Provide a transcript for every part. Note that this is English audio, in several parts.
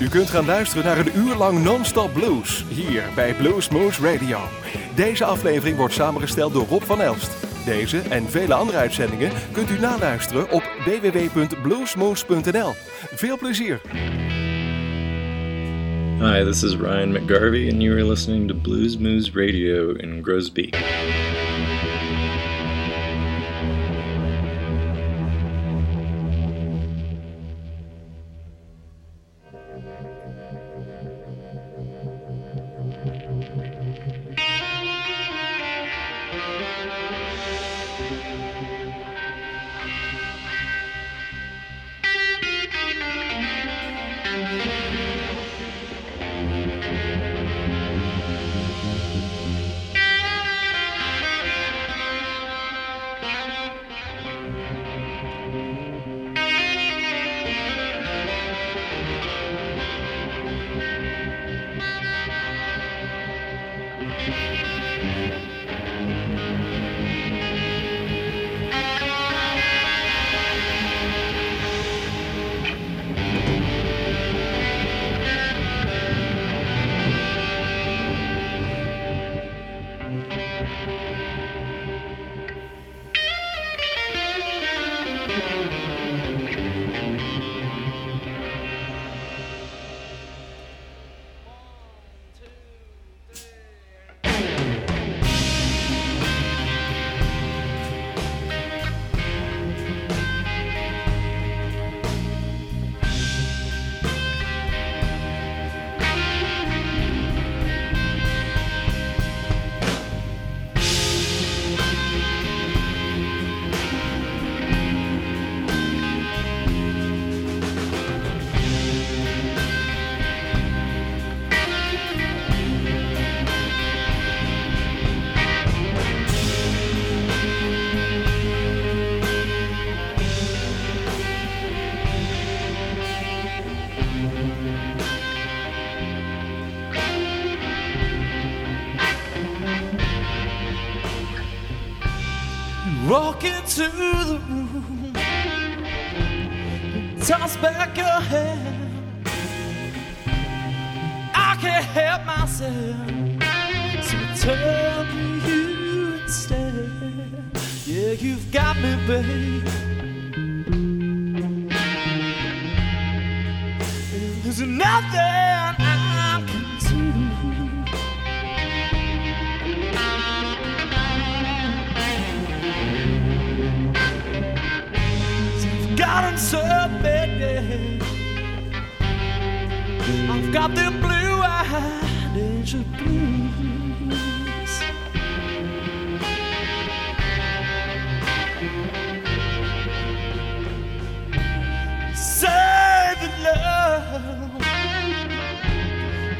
U kunt gaan luisteren naar een uur lang non-stop blues hier bij Blues Moose Radio. Deze aflevering wordt samengesteld door Rob van Elst. Deze en vele andere uitzendingen kunt u naluisteren op www.bluesmoose.nl. Veel plezier! Hi, this is Ryan McGarvey, and you are listening to Blues Moose Radio in Grosbeak. Walk into the room, toss back your head. I can't help myself, so turn to you instead. Yeah, you've got me, babe. There's nothing got them blue eyed Asia blues. That love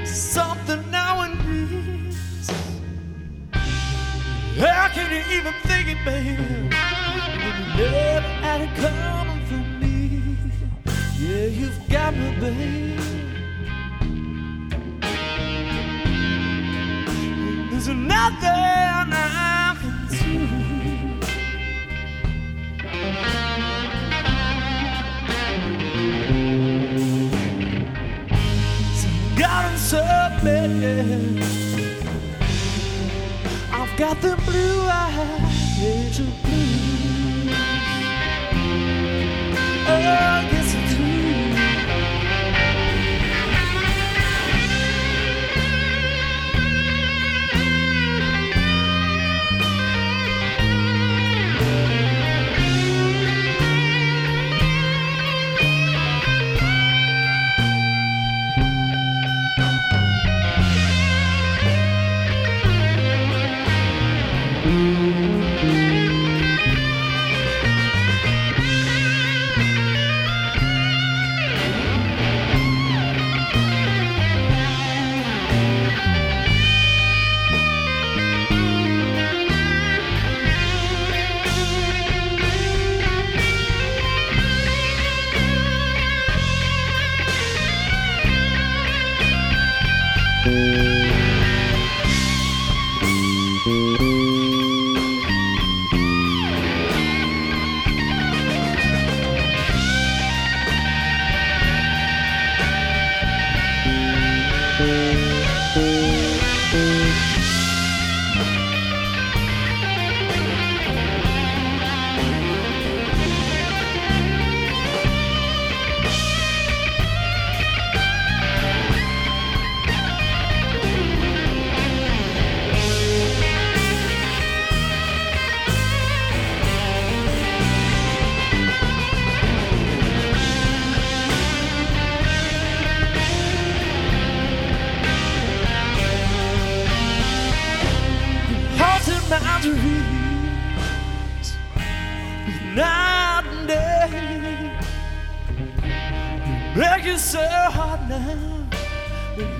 something now and means. How can you even think it, baby? Never had it coming from me. Yeah, you've got me, babe. There's nothing I can do. So bad. I've got the blue eyes blue. Oh, yes,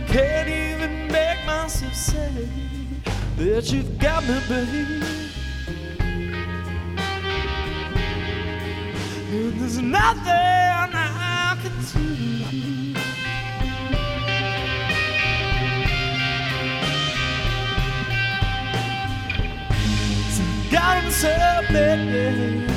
Can't even make myself say that you've got me, babe. And there's nothing I can do. So got himself, baby.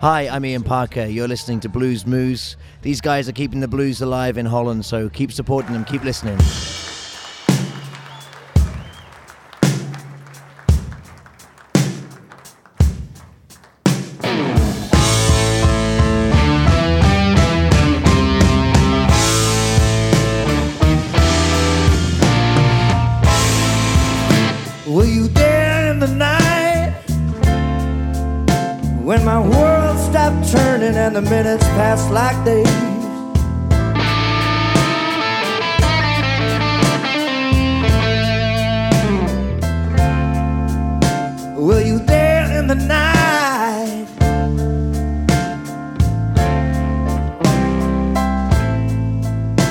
Hi, I'm Ian Parker. You're listening to Blues Moose. These guys are keeping the blues alive in Holland, so keep supporting them, keep listening. The minutes pass like days? Were you there in the night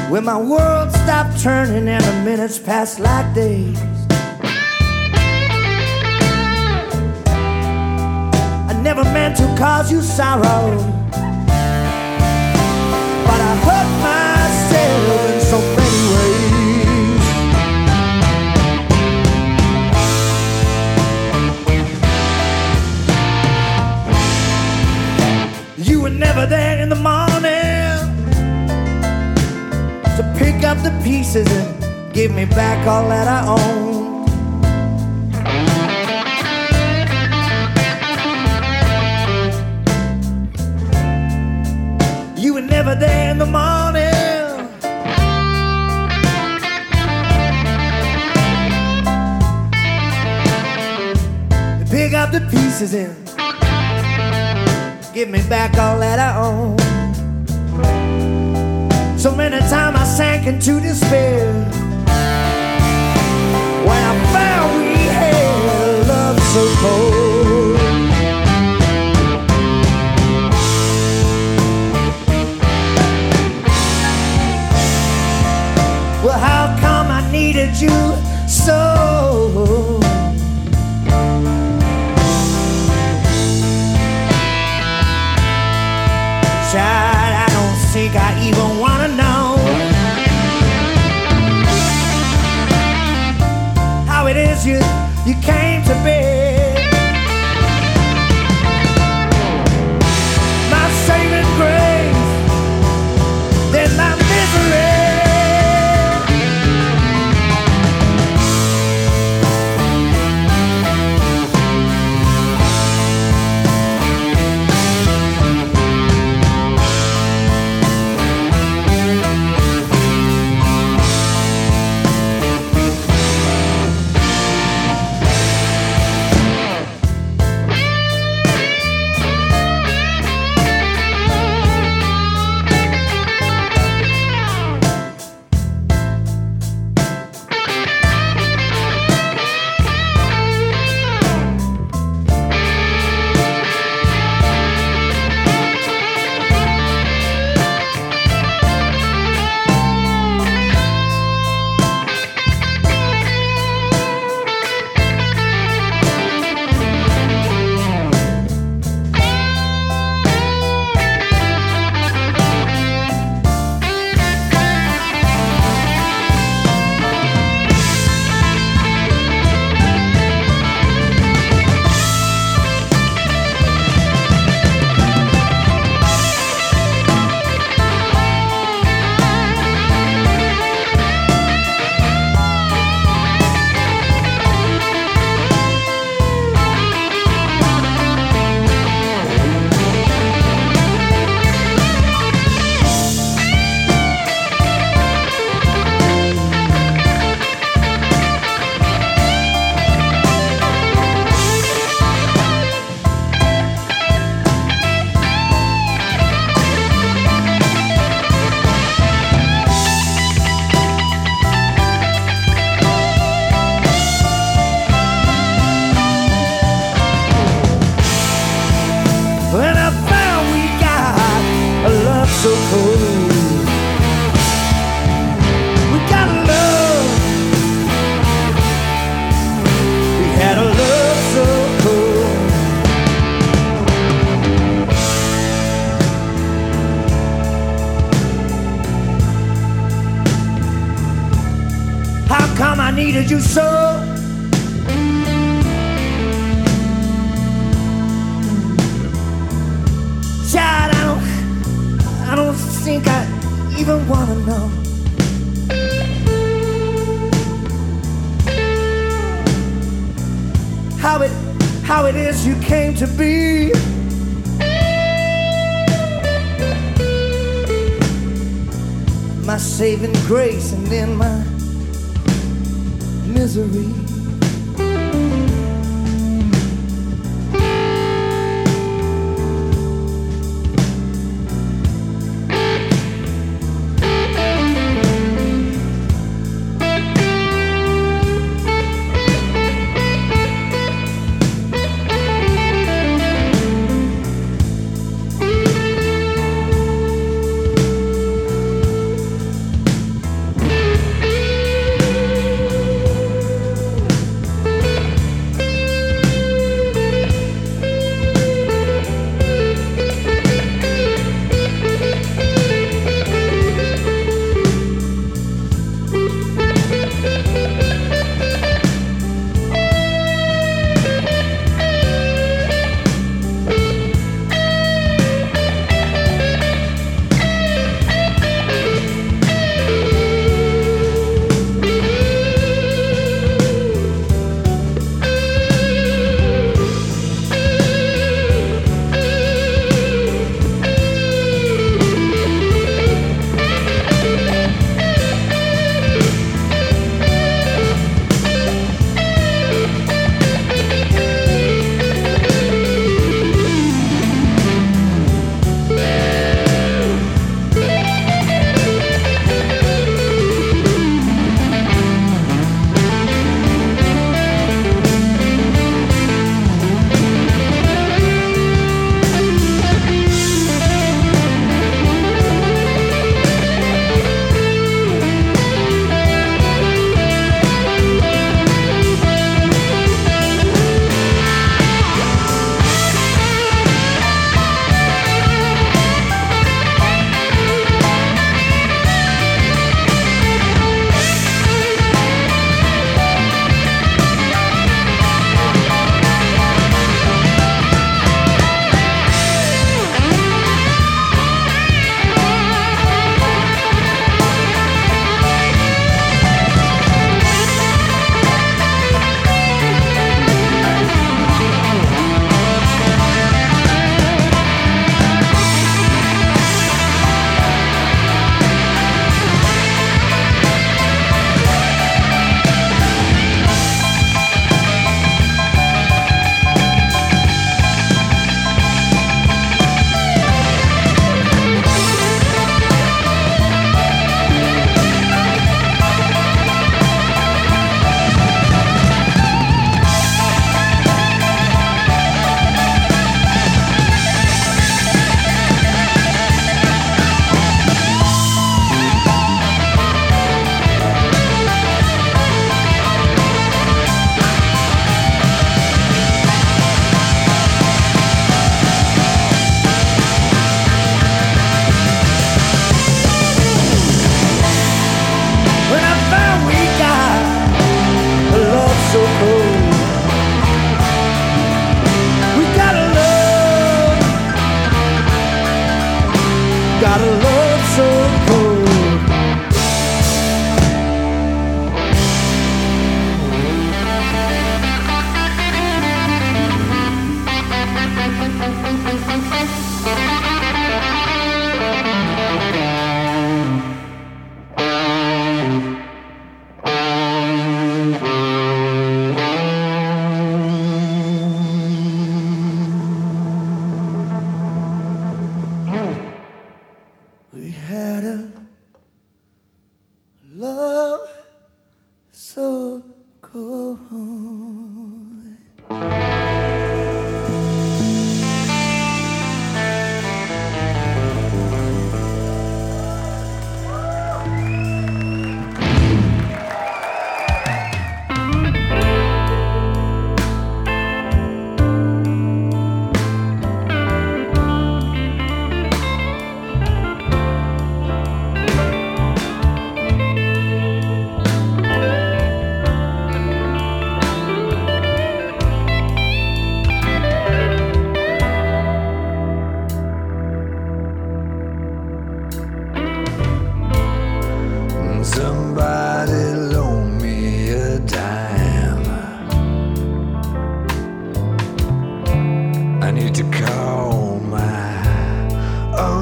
when my world stopped turning and the minutes passed like days? I never meant to cause you sorrow. Pieces and give me back all that I own. You were never there in the morning. Pick up the pieces and give me back all that I own. So many times I sank into despair when I found we had a love so cold. Well, how come I needed you so? Needed you so. Child, I don't, I don't think I even wanna know. How it, how it is you came to be. My saving grace and then my misery.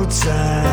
Old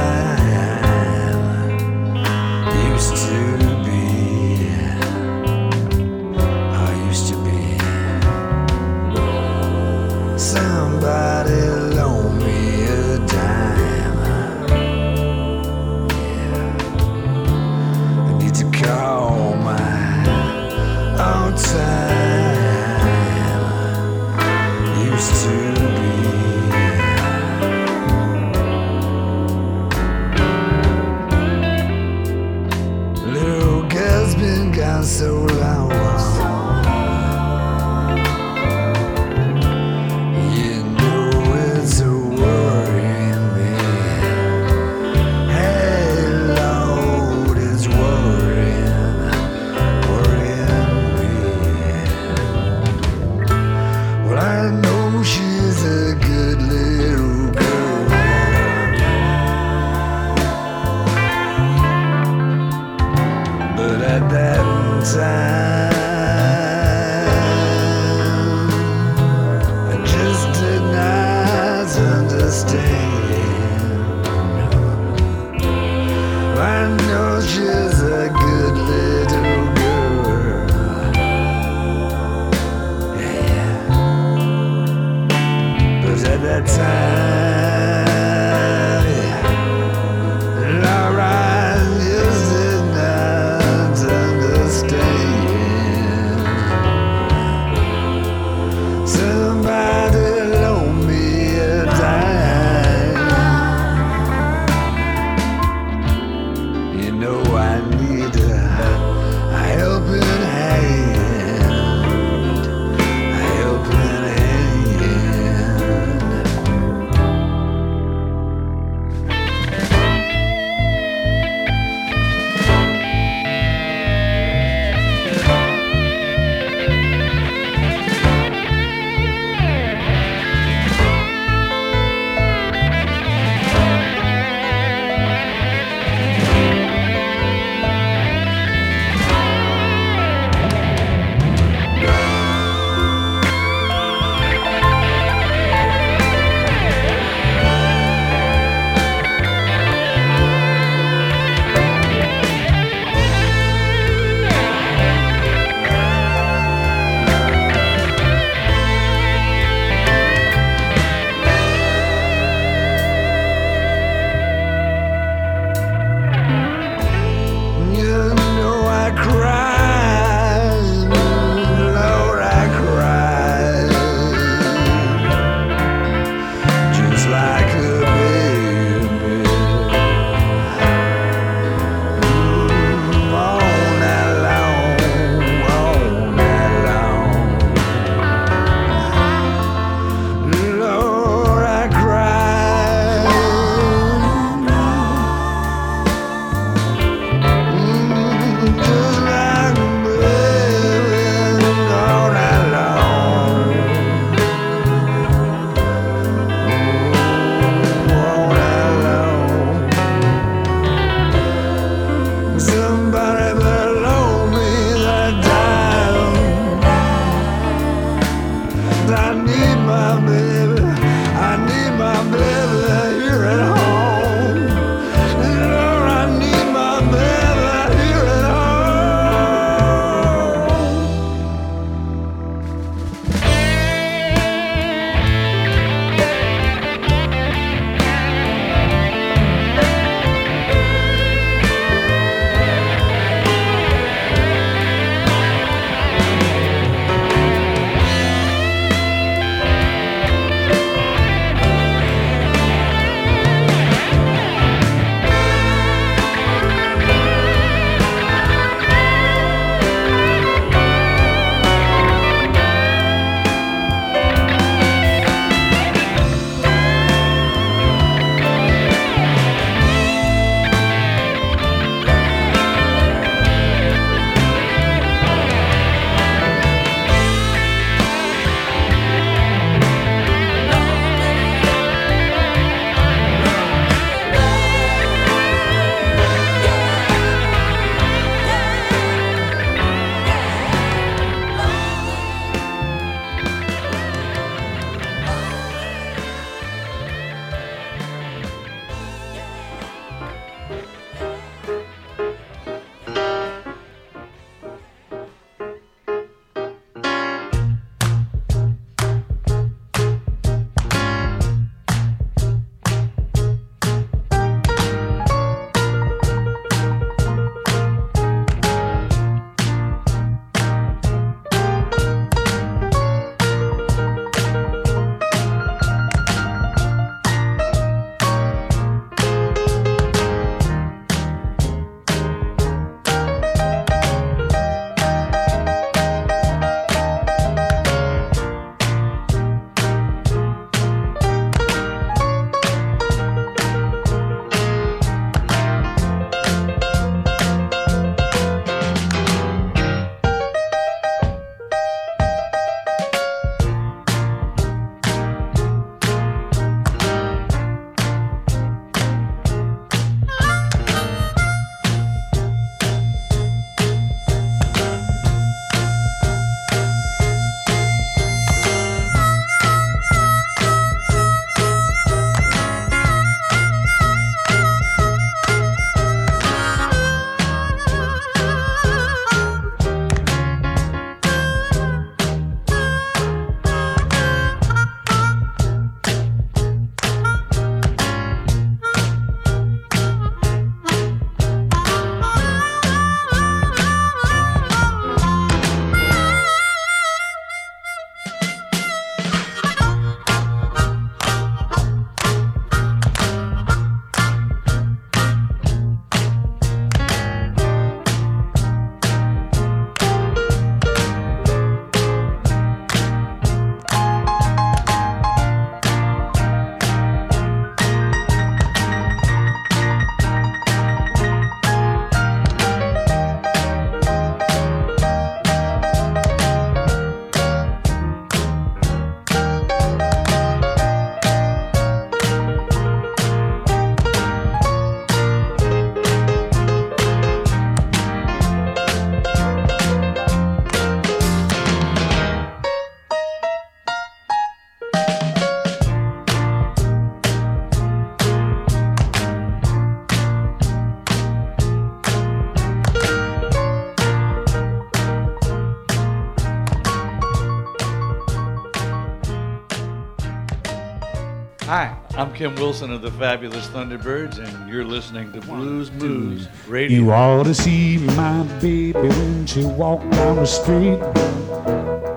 Kim Wilson of the Fabulous Thunderbirds, and you're listening to Blues Moose Radio. You ought to see my baby when she walked down the street.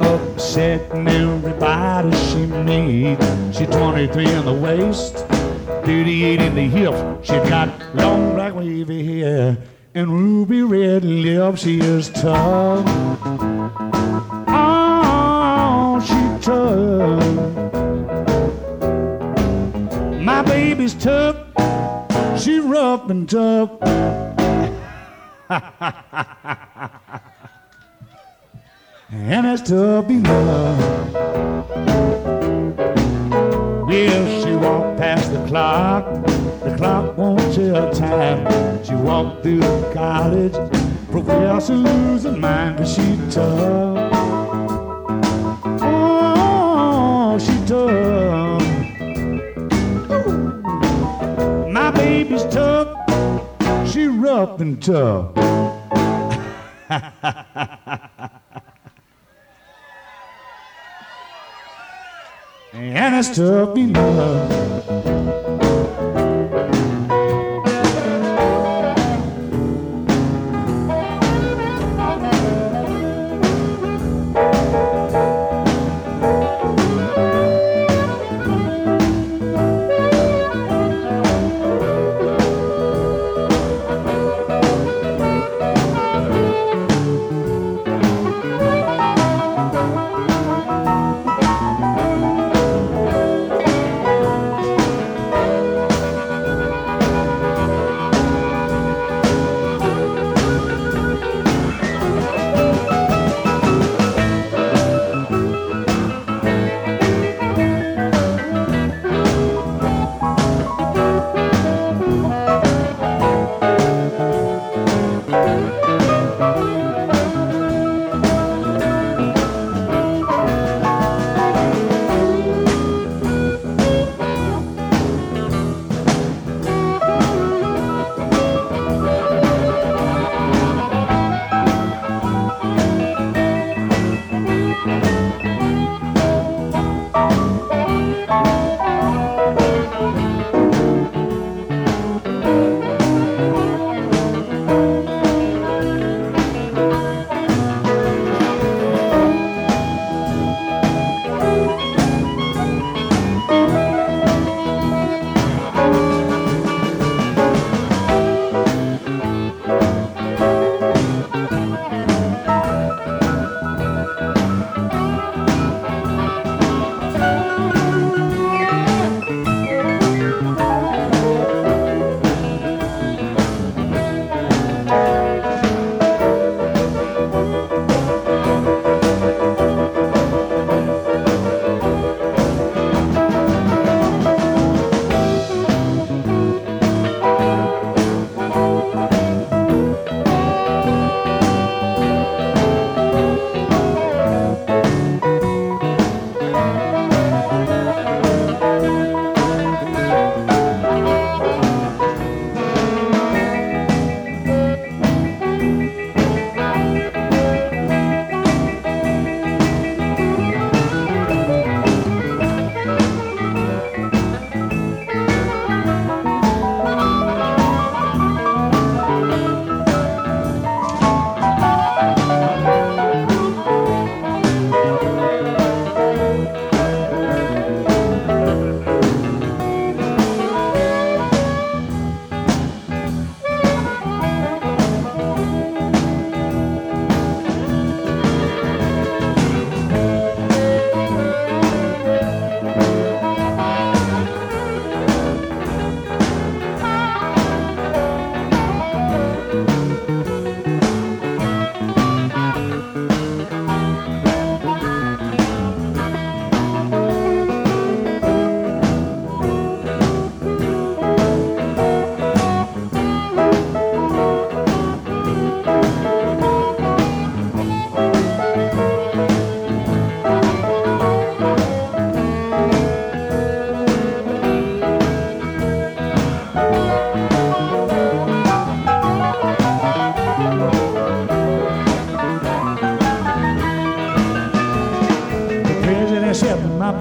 Upsetting everybody she meet. She 23 in the waist, 38 in the hip. She got long black wavy hair and ruby red lips. She is tough. Oh, she tough. Baby's tough. She rough and tough. and it's tough enough. Well, she walked past the clock. The clock won't tell time. She walked through the college. Professor losing mind, but she tough. Oh, she tough. Baby's tough. She rough and tough. and it's tough enough.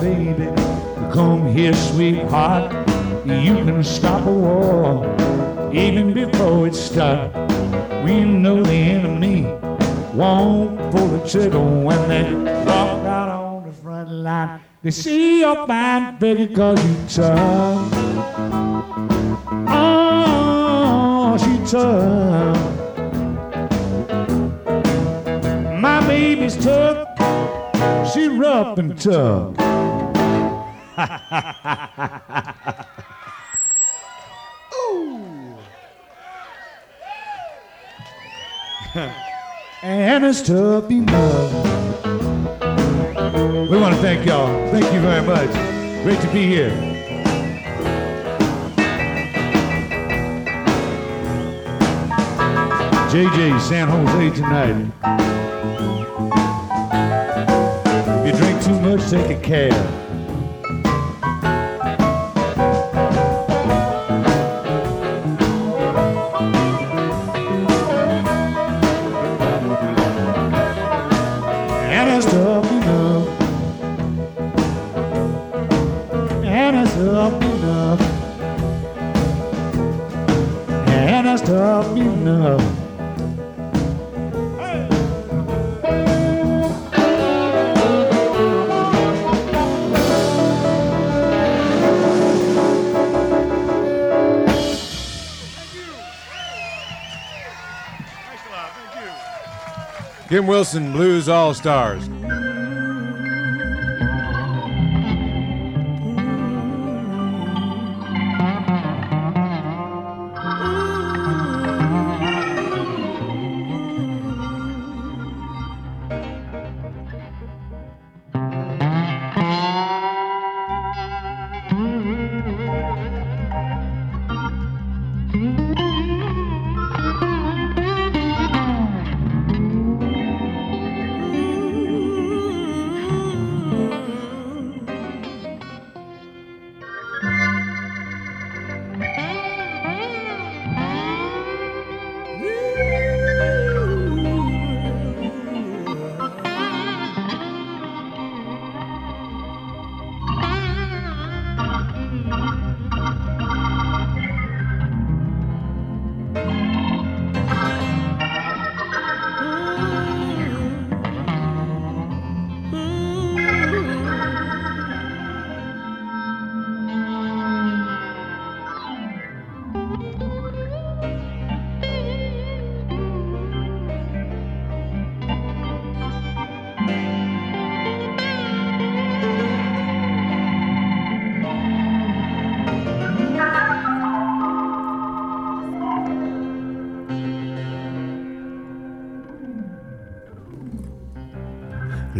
baby. Come here, sweetheart. You can stop a war even before it starts. We know the enemy won't pull the trigger when they walk out on the front line. They see your fine figure cause you tough. Oh, she tough. My baby's tough. She rough and tough and it's tough enough. We want to thank y'all. Thank you very much. Great to be here. JJ San Jose tonight. If you drink too much, take a cab. Wilson, Blues All Stars.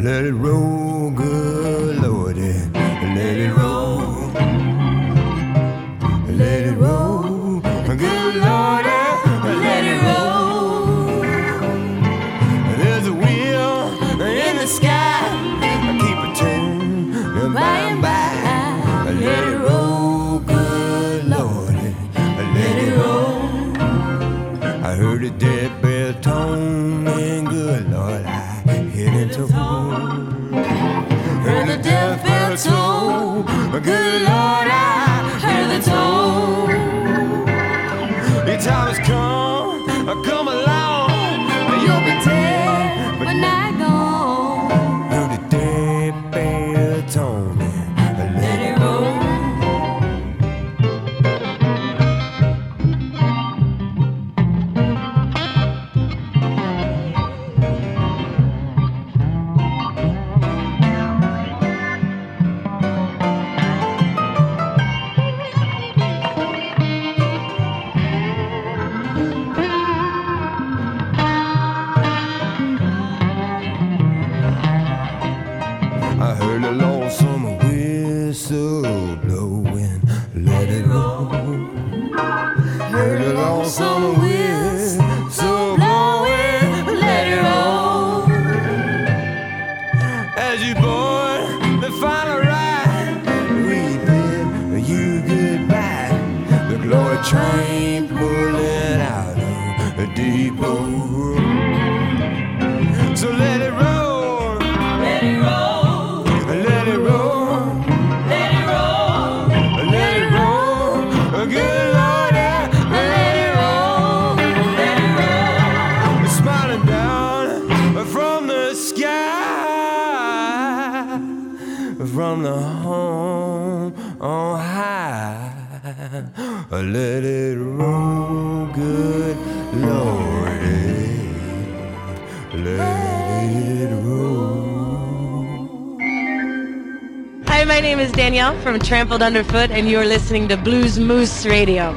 Let it roll, good lordy. Let it roll. Let it roll, good lordy. Let it roll. There's a wheel in the sky. Keep it turning by and by. Let it roll, good lordy. Let it roll. I heard a dead bell tone, and good lord, I hit it to Heard the death bell toll, good lord, I my name is Danielle from Trampled Under Foot, and you're listening to Blues Moose Radio.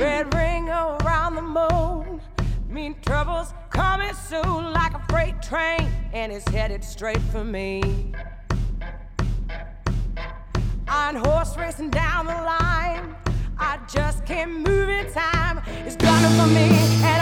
Red ring around the moon, mean troubles coming soon like a freight train, and it's headed straight for me. Iron horse racing down the line, I just can't move in time. It's gunning for me.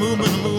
The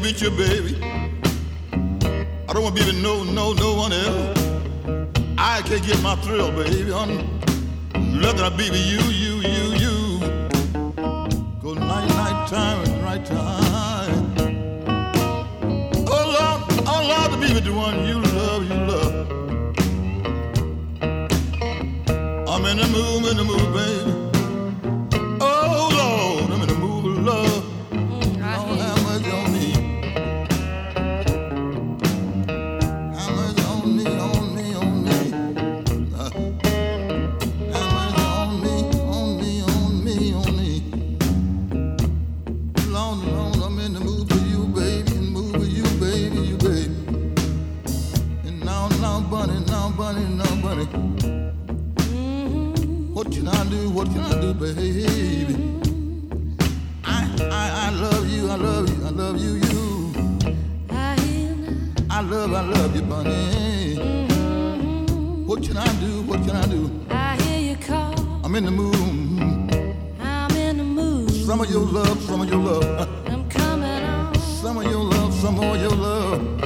be with you, baby, I don't want to be with no, no, no one else. I can't get my thrill, baby. I'm looking to be with you, you, you, you. Go night, night time the right time. Oh Lord, oh Lord, to be with the one you love, you love. I'm in the mood, in the mood, baby. Can I do? What can I do, baby? I, I, I love you, I love you, I love you, you. I love, I love you, bunny. What can I do? What can I do? I hear you call. I'm in the mood. I'm in the mood. Some of your love, some of your love. I'm coming on. Some of your love, some of your love.